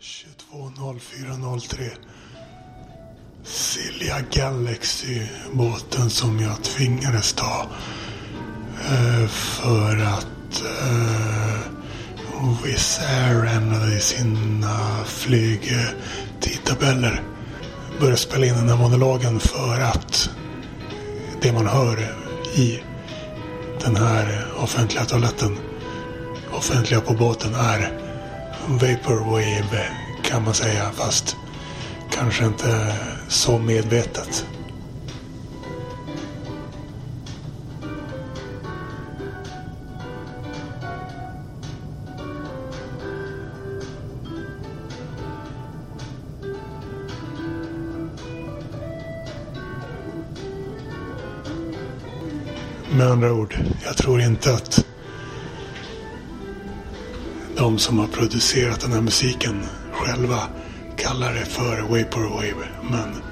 22.04.03 Silja Galaxy, båten som jag tvingades ta eh, för att eh, oh, Wizz Air ändrade i sina flygtidtabeller. Började spela in den här monologen för att det man hör i den här offentliga toaletten, offentliga på båten, är Vaporwave kan man säga, fast kanske inte så medvetet. Med andra ord, jag tror inte att de som har producerat den här musiken själva kallar det för Vaporwave. Men